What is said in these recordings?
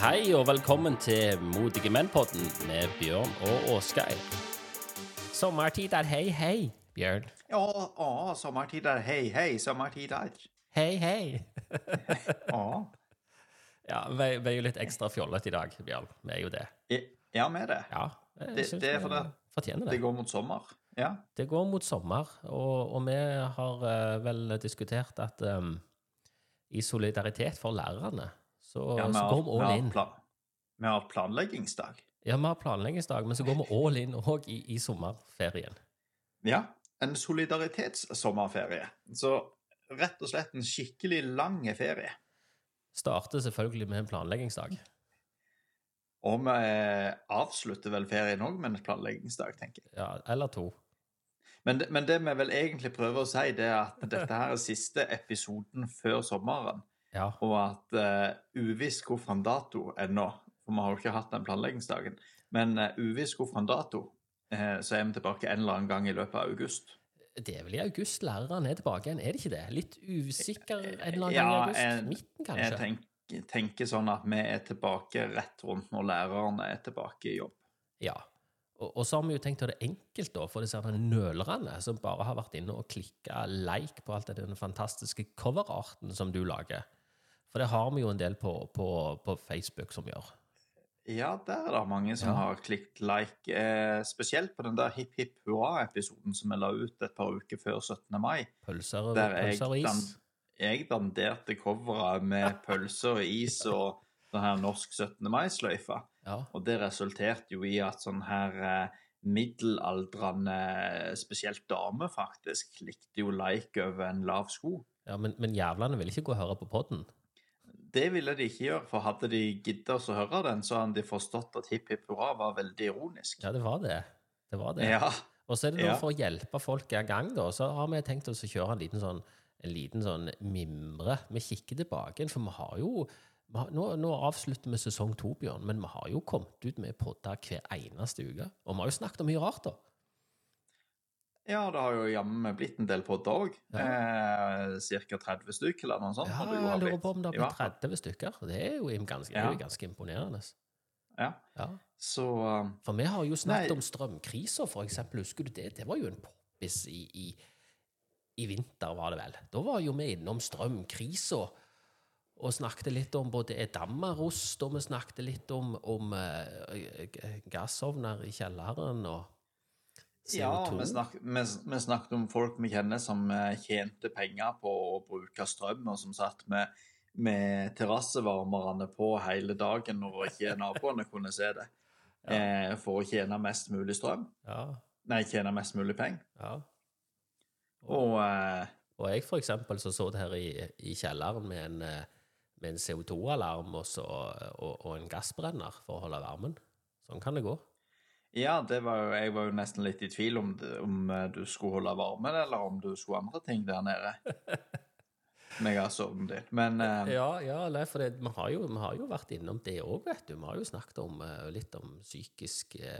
Hei og velkommen til Modige menn-podden med Bjørn og Åsgeir. Sommertider, hei, hei, Bjørn. Ja, sommertid er hei hei, sommertid er Hei, hei. Ja, Ja, vi, vi er jo litt ekstra fjollete i dag, Bjørn. Vi er jo det. ja vi er det. Ja, Det- det er fordi fortjener det. Det går mot sommer. Ja, Det går mot sommer, og, og vi har eh, vel diskutert at um, i solidaritet for lærerne, så, ja så går vi all in. vi har planleggingsdag. Ja, vi har planleggingsdag, men så går vi all in òg i, i sommerferien. Ja, en solidaritetssommerferie. Så rett og slett en skikkelig lang ferie. Starter selvfølgelig med en planleggingsdag. Og vi avslutter vel ferien òg med en planleggingsdag, tenker jeg. Ja, eller to. Men, men det vi vel egentlig prøver å si, det er at dette her er siste episoden før sommeren. Ja. Og at uh, uviss fram dato ennå, for vi har jo ikke hatt den planleggingsdagen, men uh, uviss fram dato, uh, så er vi tilbake en eller annen gang i løpet av august. Det er vel i august læreren er tilbake igjen, er det ikke det? Litt usikker en eller annen Ja, gang i august? jeg- Midten, Jeg kanskje? tenker, tenker sånn at vi er tilbake rett rundt når lærerne er tilbake i jobb. Ja. Og, og så har vi jo tenkt å gjøre det enkelt da, for disse nølerne som bare har vært inne og klikka like på alt det den fantastiske coverarten som du lager. For det har vi jo en del på, på, på Facebook som gjør. Ja, der er det mange som Ja. har klikket like, eh, spesielt på den der Hipp Hipp Hurra-episoden som jeg la ut et par uker før 17. mai. Pølser, og- pølser og is. jeg danderte coveret med pølser og is og sånn her norsk 17. mai-sløyfe. Ja. Og det resulterte jo i at sånn her eh, middelaldrende, spesielt damer faktisk, likte jo like over en lav sko. ja, men, men jævlene ville ikke gå og høre på podden. Det ville de ikke gjøre, for hadde de giddet å høre den, så hadde de forstått at Hipp Hipp Hurra var veldig ironisk. Ja, det var det. Det var det. Ja, Og så er det nå Ja. for å hjelpe folk i gang, da, så har vi tenkt oss å kjøre en liten sånn, en liten sånn mimre. Vi kikker tilbake, for vi har jo nå, nå avslutter vi sesong to, Bjørn, men vi har jo kommet ut med podder hver eneste uke. Og vi har jo snakket om mye rart, da. ja det har jo jammen blitt en del podder òg. Eh, Ca. 30 stykker eller noe sånt. Ja, jeg lurer på om det har blitt 30 stykker. Det er jo ganske, ja. er jo ganske imponerende. Ja. Ja. Så um, For vi har jo snakket Nei. om strømkrisa, for eksempel. Husker du det? Det var jo en poppis i, i, i vinter, var det vel. Da var jo vi innom strømkrisa og snakket litt om både edammerost, og vi snakket litt om, om eh, gassovner i kjelleren og CO2. Ja, vi, snak, vi, vi snakket om folk vi kjenner som eh, tjente penger på å bruke strøm, og som satt med, med terrassevarmerne på hele dagen når ikke naboene kunne se det. Eh, for å tjene mest mulig strøm. Ja, Nei, tjene mest mulig penger. ja. Og eh, Og jeg for eksempel så så det her i, i kjelleren med en, med en CO2-alarm og, og, og en gassbrenner for å holde varmen. Sånn kan det gå. ja, det var jo, jeg var jo nesten litt i tvil om, om eh, du skulle holde varmen, eller om du skulle andre ting der nede. Med gassovnen din. Men uh... Ja, ja nei, for det, vi, har jo, vi har jo vært innom det òg, vet du. Vi har jo snakket om, eh, litt om psykiske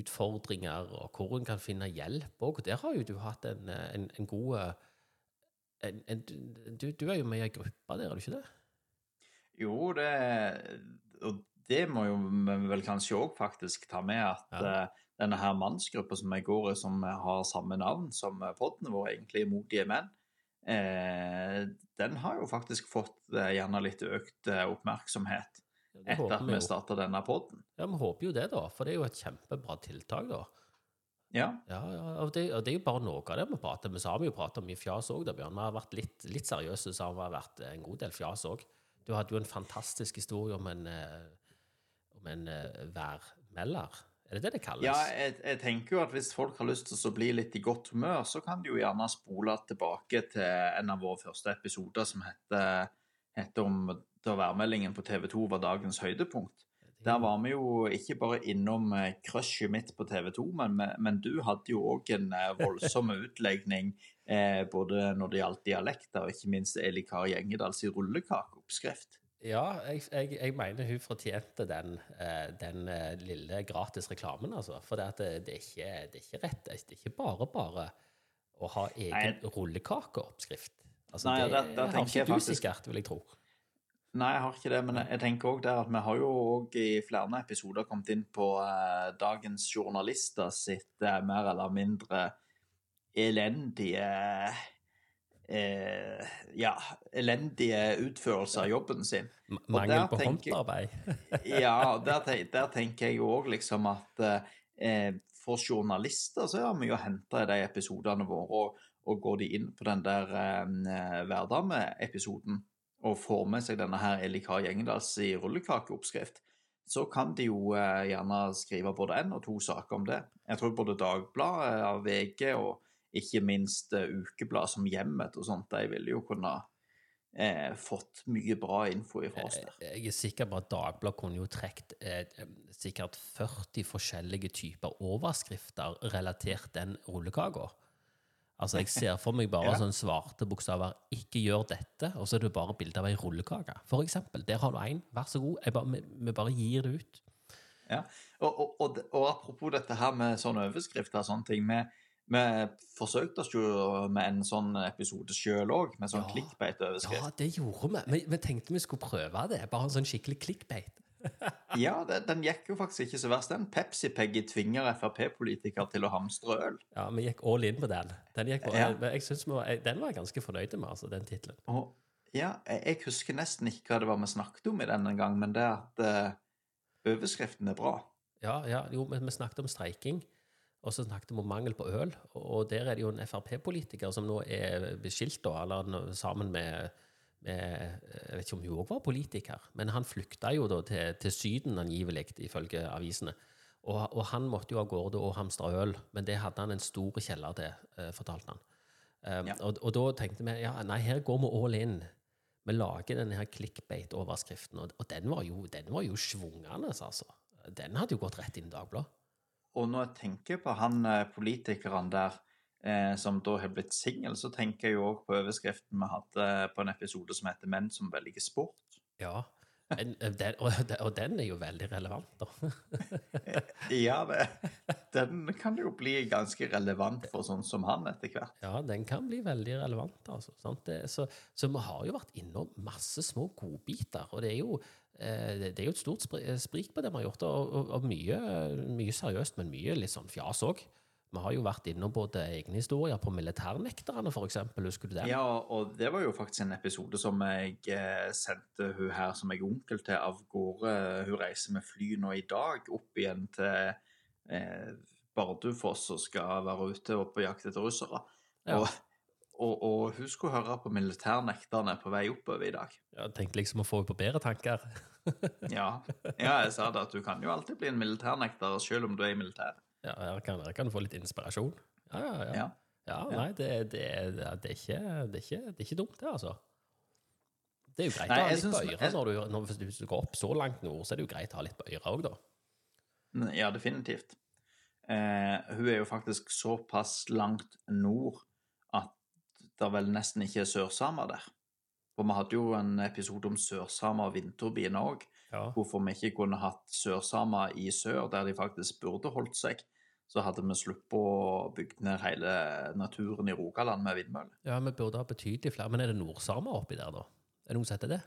utfordringer, og hvor en kan finne hjelp òg. Der har jo du hatt en, en, en god en, en, du, du er jo med i ei gruppe der, er du ikke det? Jo, det Og det må jo vi vel kanskje òg faktisk ta med at Ja. uh, denne her mannsgruppa som jeg går i, som har samme navn som podden vår, egentlig Modige menn, eh, den har jo faktisk fått eh, gjerne litt økt eh, oppmerksomhet Ja, etter at vi starta denne podden. Ja, vi håper jo det, da. For det er jo et kjempebra tiltak, da. Ja. Ja, ja, og det, og det er jo bare noe av det vi prater om. Så har vi jo pratet om mye fjas òg, Bjørn. Vi har vært litt, litt seriøse, så har vi vært en god del fjas òg. Du hadde jo en fantastisk historie om en, eh, om en eh, værmelder. Er det det det kalles? Ja, jeg, jeg tenker jo at hvis folk har lyst til å bli litt i godt humør, så kan de jo gjerne spole tilbake til en av våre første episoder som heter, heter om da værmeldingen på TV 2 var dagens høydepunkt. Der var vi jo ikke bare innom eh, crushet mitt på TV 2, men, men du hadde jo òg en voldsom utlegning eh, både når det gjaldt dialekter, og ikke minst Eli Kari Gjengedals rullekakeoppskrift. Ja, jeg, jeg, jeg mener hun fortjente den, eh, den eh, lille gratis reklamen, altså. For det, det, det, er ikke, det er ikke rett. Det er ikke bare bare å ha egen Nei. rullekakeoppskrift. Altså, Nei, det det, har ikke du sikkert, vil jeg tro. Nei, jeg har ikke det, men jeg, tenker også der at vi har jo også i flere episoder kommet inn på eh, dagens journalister sitt eh, mer eller mindre elendige eh, Ja, elendige utførelse av jobben sin. M- Mangel på håndarbeid. Ja, der, der tenker jeg òg liksom at eh, for journalister så er vi jo henta i de episodene våre. Og, og går de inn på den der eh, Hverdamme-episoden og får med seg denne her Eli Kar Gjengedals i rullekakeoppskrift, så kan de jo eh, gjerne skrive både én og to saker om det. Jeg tror både Dagbladet, av VG og ikke minst eh, ukeblad som Hjemmet og sånt, de ville jo kunne eh, fått mye bra info ifra oss der. Jeg er sikker på at Dagbladet kunne jo trukket eh, sikkert 40 forskjellige typer overskrifter relatert den rullekaka. Altså, jeg ser for meg bare Ja. sånne svarte bokstaver 'ikke gjør dette', og så er det bare bilde av ei rullekake. For eksempel. Der har du én. Vær så god. Jeg bare, vi, vi bare gir det ut. Ja, og, og, og, og apropos dette her med sånne overskrifter og sånne ting. Vi, vi forsøkte oss jo med en sånn episode sjøl òg, med sånn Ja. clickbait-overskrift. Ja, det gjorde vi. vi. Vi tenkte vi skulle prøve det. Bare en sånn skikkelig clickbait. Ja, det, den gikk jo faktisk ikke så verst, den. Pepsi-Peggy tvinger Frp-politiker til å hamstre øl. Ja, vi gikk all in på den. Den, på, Ja. jeg, jeg synes var, den var jeg ganske fornøyd med, altså, den tittelen. Ja, jeg, husker nesten ikke hva det var vi snakket om i den en gang, men det at overskriften er bra. Ja, ja, jo, vi, vi snakket om streiking, og så snakket vi om mangel på øl. Og der er det jo en Frp-politiker som nå er beskilt, da, eller sammen med, med Jeg vet ikke om hun òg var politiker, men han flykta jo da til, til Syden angivelig, ifølge avisene. Og, og han måtte jo av gårde og hamstre øl, men det hadde han en stor kjeller til, eh, fortalte han. Um, Ja. og, og da tenkte vi ja, nei, her går vi all in. Vi lager denne her clickbait-overskriften, og, og den var jo, den var jo svungende, altså. Den hadde jo gått rett inn i Dagbladet. Og når jeg tenker på han eh, politikeren der eh, som da har blitt singel, så tenker jeg jo òg på overskriften vi hadde på en episode som heter 'Menn som velger sport'. Ja. Men, eh, den, og, og den er jo veldig relevant, da. Ja, den kan jo bli ganske relevant for sånn som han etter hvert. Ja, den kan bli veldig relevant, altså. Sant? Det, så, så vi har jo vært innom masse små godbiter, og det er jo eh, det det er jo et stort sprik på det vi har gjort, og, og, mye, mye seriøst, men mye litt sånn fjas òg. Vi har jo vært innom både egne historier på militærnekterne, eksempel. Husker du det? Ja, og det var jo faktisk en episode som jeg eh, sendte hun her som jeg er onkel til av gårde. Hun reiser med fly nå i dag opp igjen til eh, Bardufoss og skal være ute og på jakt etter russere. Ja. Og, og, og hun skulle høre på militærnekterne på vei oppover i dag. Ja, tenkte liksom å få henne på bedre tanker. Ja. ja, jeg sa det at du kan jo alltid bli en militærnekter selv om du er i militæret. Ja, her kan, her kan du få litt inspirasjon. Ja, ja, ja. Ja. Ja, nei, det, det, det, er ikke, det, er ikke, det er ikke dumt, det, altså. Det er jo greit Nei, å ha litt synes- bøyre når du, når, hvis du går opp så langt nord, så er det jo greit å ha litt bøyre òg, da. Ja, definitivt. Eh, hun er jo faktisk såpass langt nord det vel nesten ikke er sørsamer der. For vi hadde jo en episode om sørsamer og vindturbiner òg. Ja. Hvorfor vi ikke kunne hatt sørsamer i sør, der de faktisk burde holdt seg. Så hadde vi sluppet å bygge ned hele naturen i Rogaland med vindmøller. ja, vi burde ha betydelig flere. Men er det nordsamer oppi der, da? Er det noen som heter det?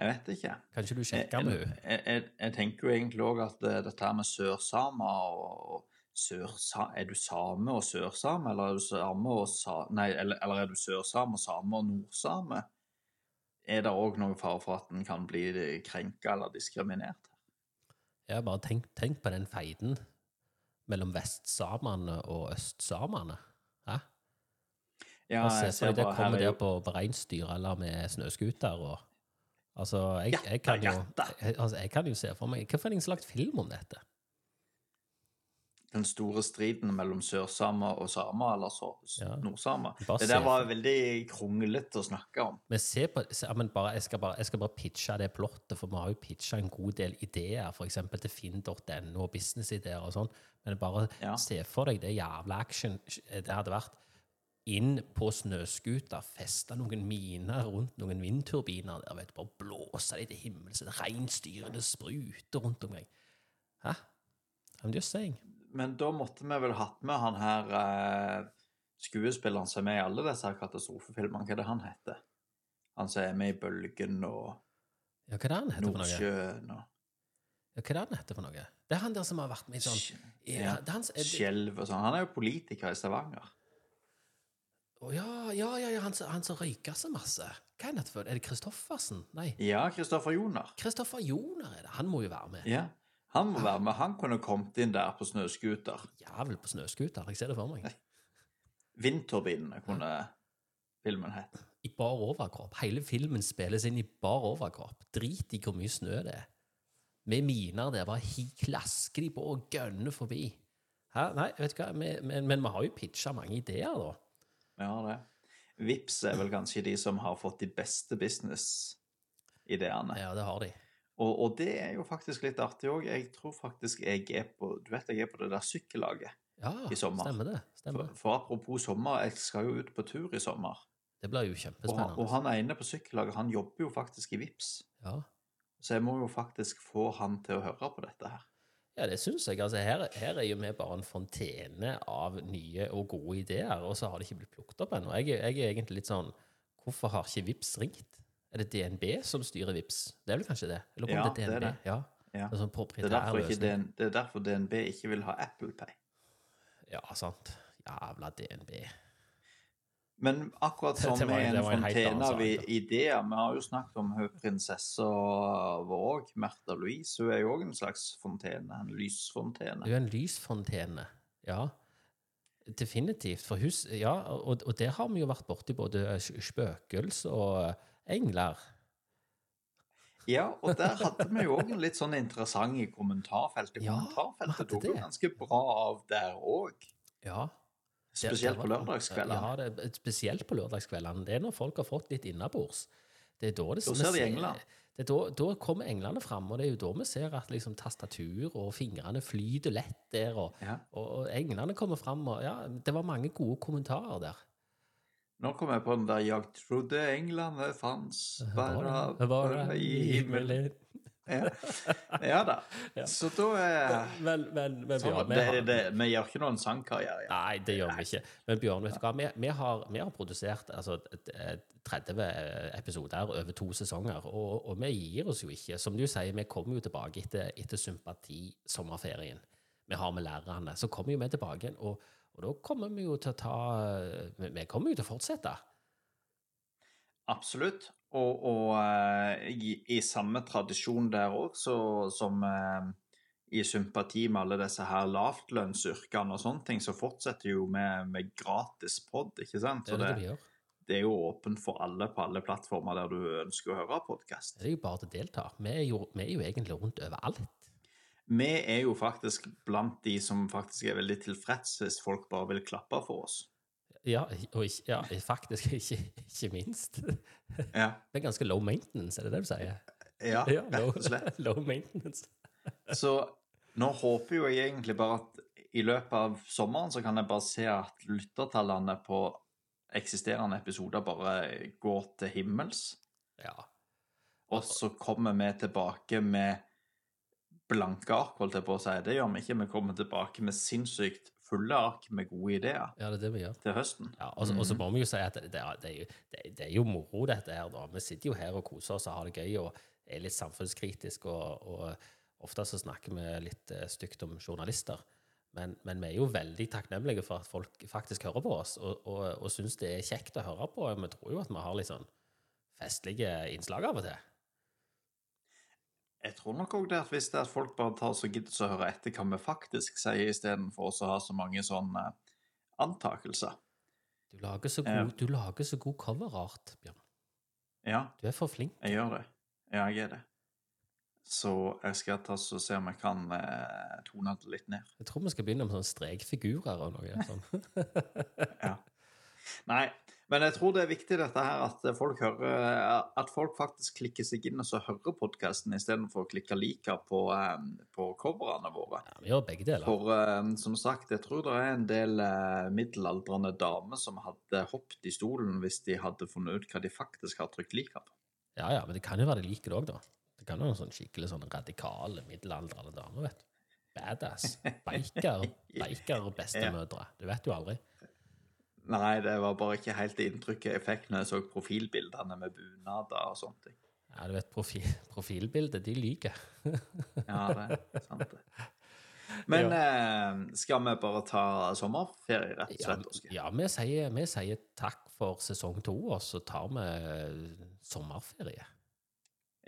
Jeg vet ikke. Kan ikke du sjekker sjekke med henne? jeg, jeg, jeg tenker jo egentlig òg at eh, dette med sørsamer og sørsa, Er du same og sørsame, eller er du same og sa... Nei, eller, eller er du sørsame og same og nordsame? Er det òg noen fare for at en kan bli krenka eller diskriminert? Ja, bare tenk, tenk på den feiden mellom vestsamene og østsamene. Hæ? Ja, Altså, jeg så ser det bare kommer er der på, på reinsdyr eller med snøscooter og Altså, jeg, jeg, kan jo, jeg, altså, jeg kan jo se for meg Hvilken slags film om dette? Den store striden mellom sørsamer og samer, eller så, Ja. nordsamer. Det der var veldig kronglete å snakke om. Men se på, se, men bare, jeg, skal bare, jeg skal bare pitche det plottet, for vi har jo pitcha en god del ideer, f.eks. til finn.no og businessideer og sånn. Men bare Ja. se for deg det jævla action det hadde vært. Inn på snøscooter, feste noen miner rundt noen vindturbiner der, vet du, bare blåse dem til himmels, reinsdyrene spruter rundt omkring. Hæ? I'm just saying. Men da måtte vi vel hatt med han her eh, skuespilleren som er med i alle disse her katastrofefilmene, hva er det han heter? Han som er med i Bølgen og Ja, hva er det han heter for? Nordsjøen og Ja, hva er det han heter for noe? Det er han der som har vært med i sånn Ja, det er han, er det, Skjelv og sånn. Han er jo politiker i Stavanger. Å, ja, ja, ja, ja, han, han som røyker så masse. Hva er det for? Er det Kristoffersen? Nei, Ja, Kristoffer Joner. Kristoffer Joner er det. Han må jo være med. Ja. Han må være med. Han kunne kommet inn der på snøscooter. Jævel på snøscooter. Jeg ser det for meg. Vindturbinene kunne filmen hett. I bar overkropp. Hele filmen spilles inn i bar overkropp. Drit i hvor mye snø det er. Med miner der, bare hi- klasker de på og gønner forbi. Hæ? Nei, vet du hva, men vi har jo pitcha mange ideer, da. Vi har det. Vips er vel kanskje de som har fått de beste business-ideene. Ja, det har de. Og, og det er jo faktisk litt artig òg. Jeg tror faktisk jeg er på Du vet jeg er på det der sykkellaget. Ja, I sommer. stemmer det. For, Stemmer. for apropos sommer, jeg skal jo ut på tur i sommer. Det blir jo Og, han- kjempespennende. og han ene på sykkellaget, han jobber jo faktisk i Vips. Ja. Så jeg må jo faktisk få han til å høre på dette her. Ja, det syns jeg. Altså, her, her er jo vi bare en fontene av nye og gode ideer, og så har det ikke blitt plukket opp ennå. Jeg, jeg er egentlig litt sånn Hvorfor har ikke Vips ringt? Er det DNB som styrer Vips? Det er vel kanskje det? Eller Ja, det er det er det. Ja. Ja. Det er sånn Det er, ikke. Det er derfor DNB ikke vil ha Apple Pay. Ja, sant. Jævla DNB. Men akkurat som det med en en fontene av ideer Vi har jo snakket om prinsessa vår òg, Märtha Louise. Hun er jo òg en slags fontene. En lysfontene. Hun er en lysfontene. Ja. Definitivt. For hus, ja, og, og der har vi jo vært borti både spøkelser og engler. Ja, og der hadde vi jo òg en litt sånn interessant i kommentarfeltet. Ja, Kommentarfeltet tok jo ganske bra av der òg. Ja. Spesielt på lørdagskveldene. Ja, det, spesielt på lørdagskveldene. Det er når folk har fått litt innabords. Det er da det Da ser de englene. Det er da, da kommer englene fram, og det er jo da vi ser at liksom, tastatur og fingrene flyter lett der, og, Ja. og, og englene kommer fram. Og, ja, det var mange gode kommentarer der. Nå kom jeg på den der 'Jeg trodde englene fantes bare, Det bare i himmelen'. Ja. ja da. Ja. Så da er Men, men, men Bjørn, vi det, har- det, Vi gjør ikke noen sangkarriere. Ja. Nei, det gjør vi ikke. Men Bjørn, vet du hva? Vi, vi, har, vi har produsert altså, et- et 30 episoder over to sesonger, og, og vi gir oss jo ikke. Som du sier, vi kommer jo tilbake etter, etter sympati-sommerferien. Vi har med lærerne. Så kommer jo vi tilbake igjen, og, og da kommer vi jo til å ta Vi vi kommer jo til å fortsette. Absolutt. Og, og eh, i, i samme tradisjon der òg, som eh, i sympati med alle disse her lavtlønnsyrkene og sånne ting, så fortsetter jo med, med gratis pod, ikke sant? Det Så det det, det er jo åpent for alle på alle plattformer der du ønsker å høre podkast. Det er jo bare til å delta. Vi er jo, vi er jo egentlig rundt overalt. Vi er jo faktisk blant de som faktisk er veldig tilfreds hvis folk bare vil klappe for oss. Ja, og ikke, ja, faktisk ikke, ikke minst. Ja, Det er ganske low maintenance, er det det du sier? ja Ja, rett og slett. low maintenance. Så nå håper jo jeg egentlig bare at i løpet av sommeren så kan jeg bare se at lyttertallene på eksisterende episoder bare går til himmels. Ja. Og så kommer vi tilbake med blanke ark, holdt jeg på å si. Det gjør vi ikke. Vi kommer tilbake med sinnssykt fulle ark med gode ideer ja, det er det vi gjør. til høsten. Ja, og så- og så må vi jo si at det, det, er, jo, det, det er jo moro, dette her. da. Vi sitter jo her og koser oss og har det gøy og er litt samfunnskritiske. Og, og ofte så snakker vi litt eh, stygt om journalister. Men, men vi er jo veldig takknemlige for at folk faktisk hører på oss og, og, og syns det er kjekt å høre på. Vi tror jo at vi har litt sånn festlige innslag av og til. Jeg tror nok òg det at hvis det er at folk bare tar så gidder å høre etter hva vi faktisk sier, istedenfor å ha så mange sånne antakelser. Du lager så god, du lager så god coverart, Bjørn. Ja, Du er for flink. jeg gjør det. Ja, jeg er det. Så jeg skal ta så se om jeg kan eh, tone det litt ned. Jeg tror vi skal begynne med sånne strekfigurer og noe sånt. Ja. Nei, men jeg tror det er viktig dette her at folk hører At folk faktisk klikker seg inn og så hører podkasten istedenfor å klikke like på, eh, på coverne våre. Ja, vi gjør begge deler. For eh, som sagt, jeg tror det er en del eh, middelaldrende damer som hadde hoppet i stolen hvis de hadde funnet ut hva de faktisk har trykt like på. Ja, ja, men det kan jo være de liker det òg, da. Det kan jo være sånn skikkelig sånn radikale middelaldrende damer, vet du. Badass. Biker. Biker bestemødre. Du vet jo aldri. Nei, det var bare ikke helt det inntrykket jeg fikk når jeg så profilbildene med bunader og sånne ting. Ja, du vet, profil, profilbilder, de lyver. Ja, det er sant det. Men eh, skal vi bare ta sommerferie, rett og slett? Oskar? ja vi, sier, vi sier takk for sesong to, og så tar vi sommerferie.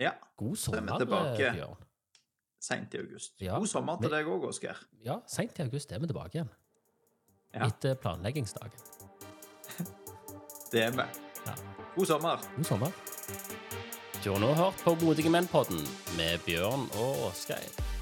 Ja. God er sommer, tilbake. Bjørn. Seint i august. Ja, God sommer til vi, deg òg, Oskar. Ja, seint i august er vi tilbake igjen. Ja. Etter planleggingsdagen. Det er. Ja. God sommer. God sommer. Du har nå hørt på Modige menn-podden med Bjørn og Åsgeir.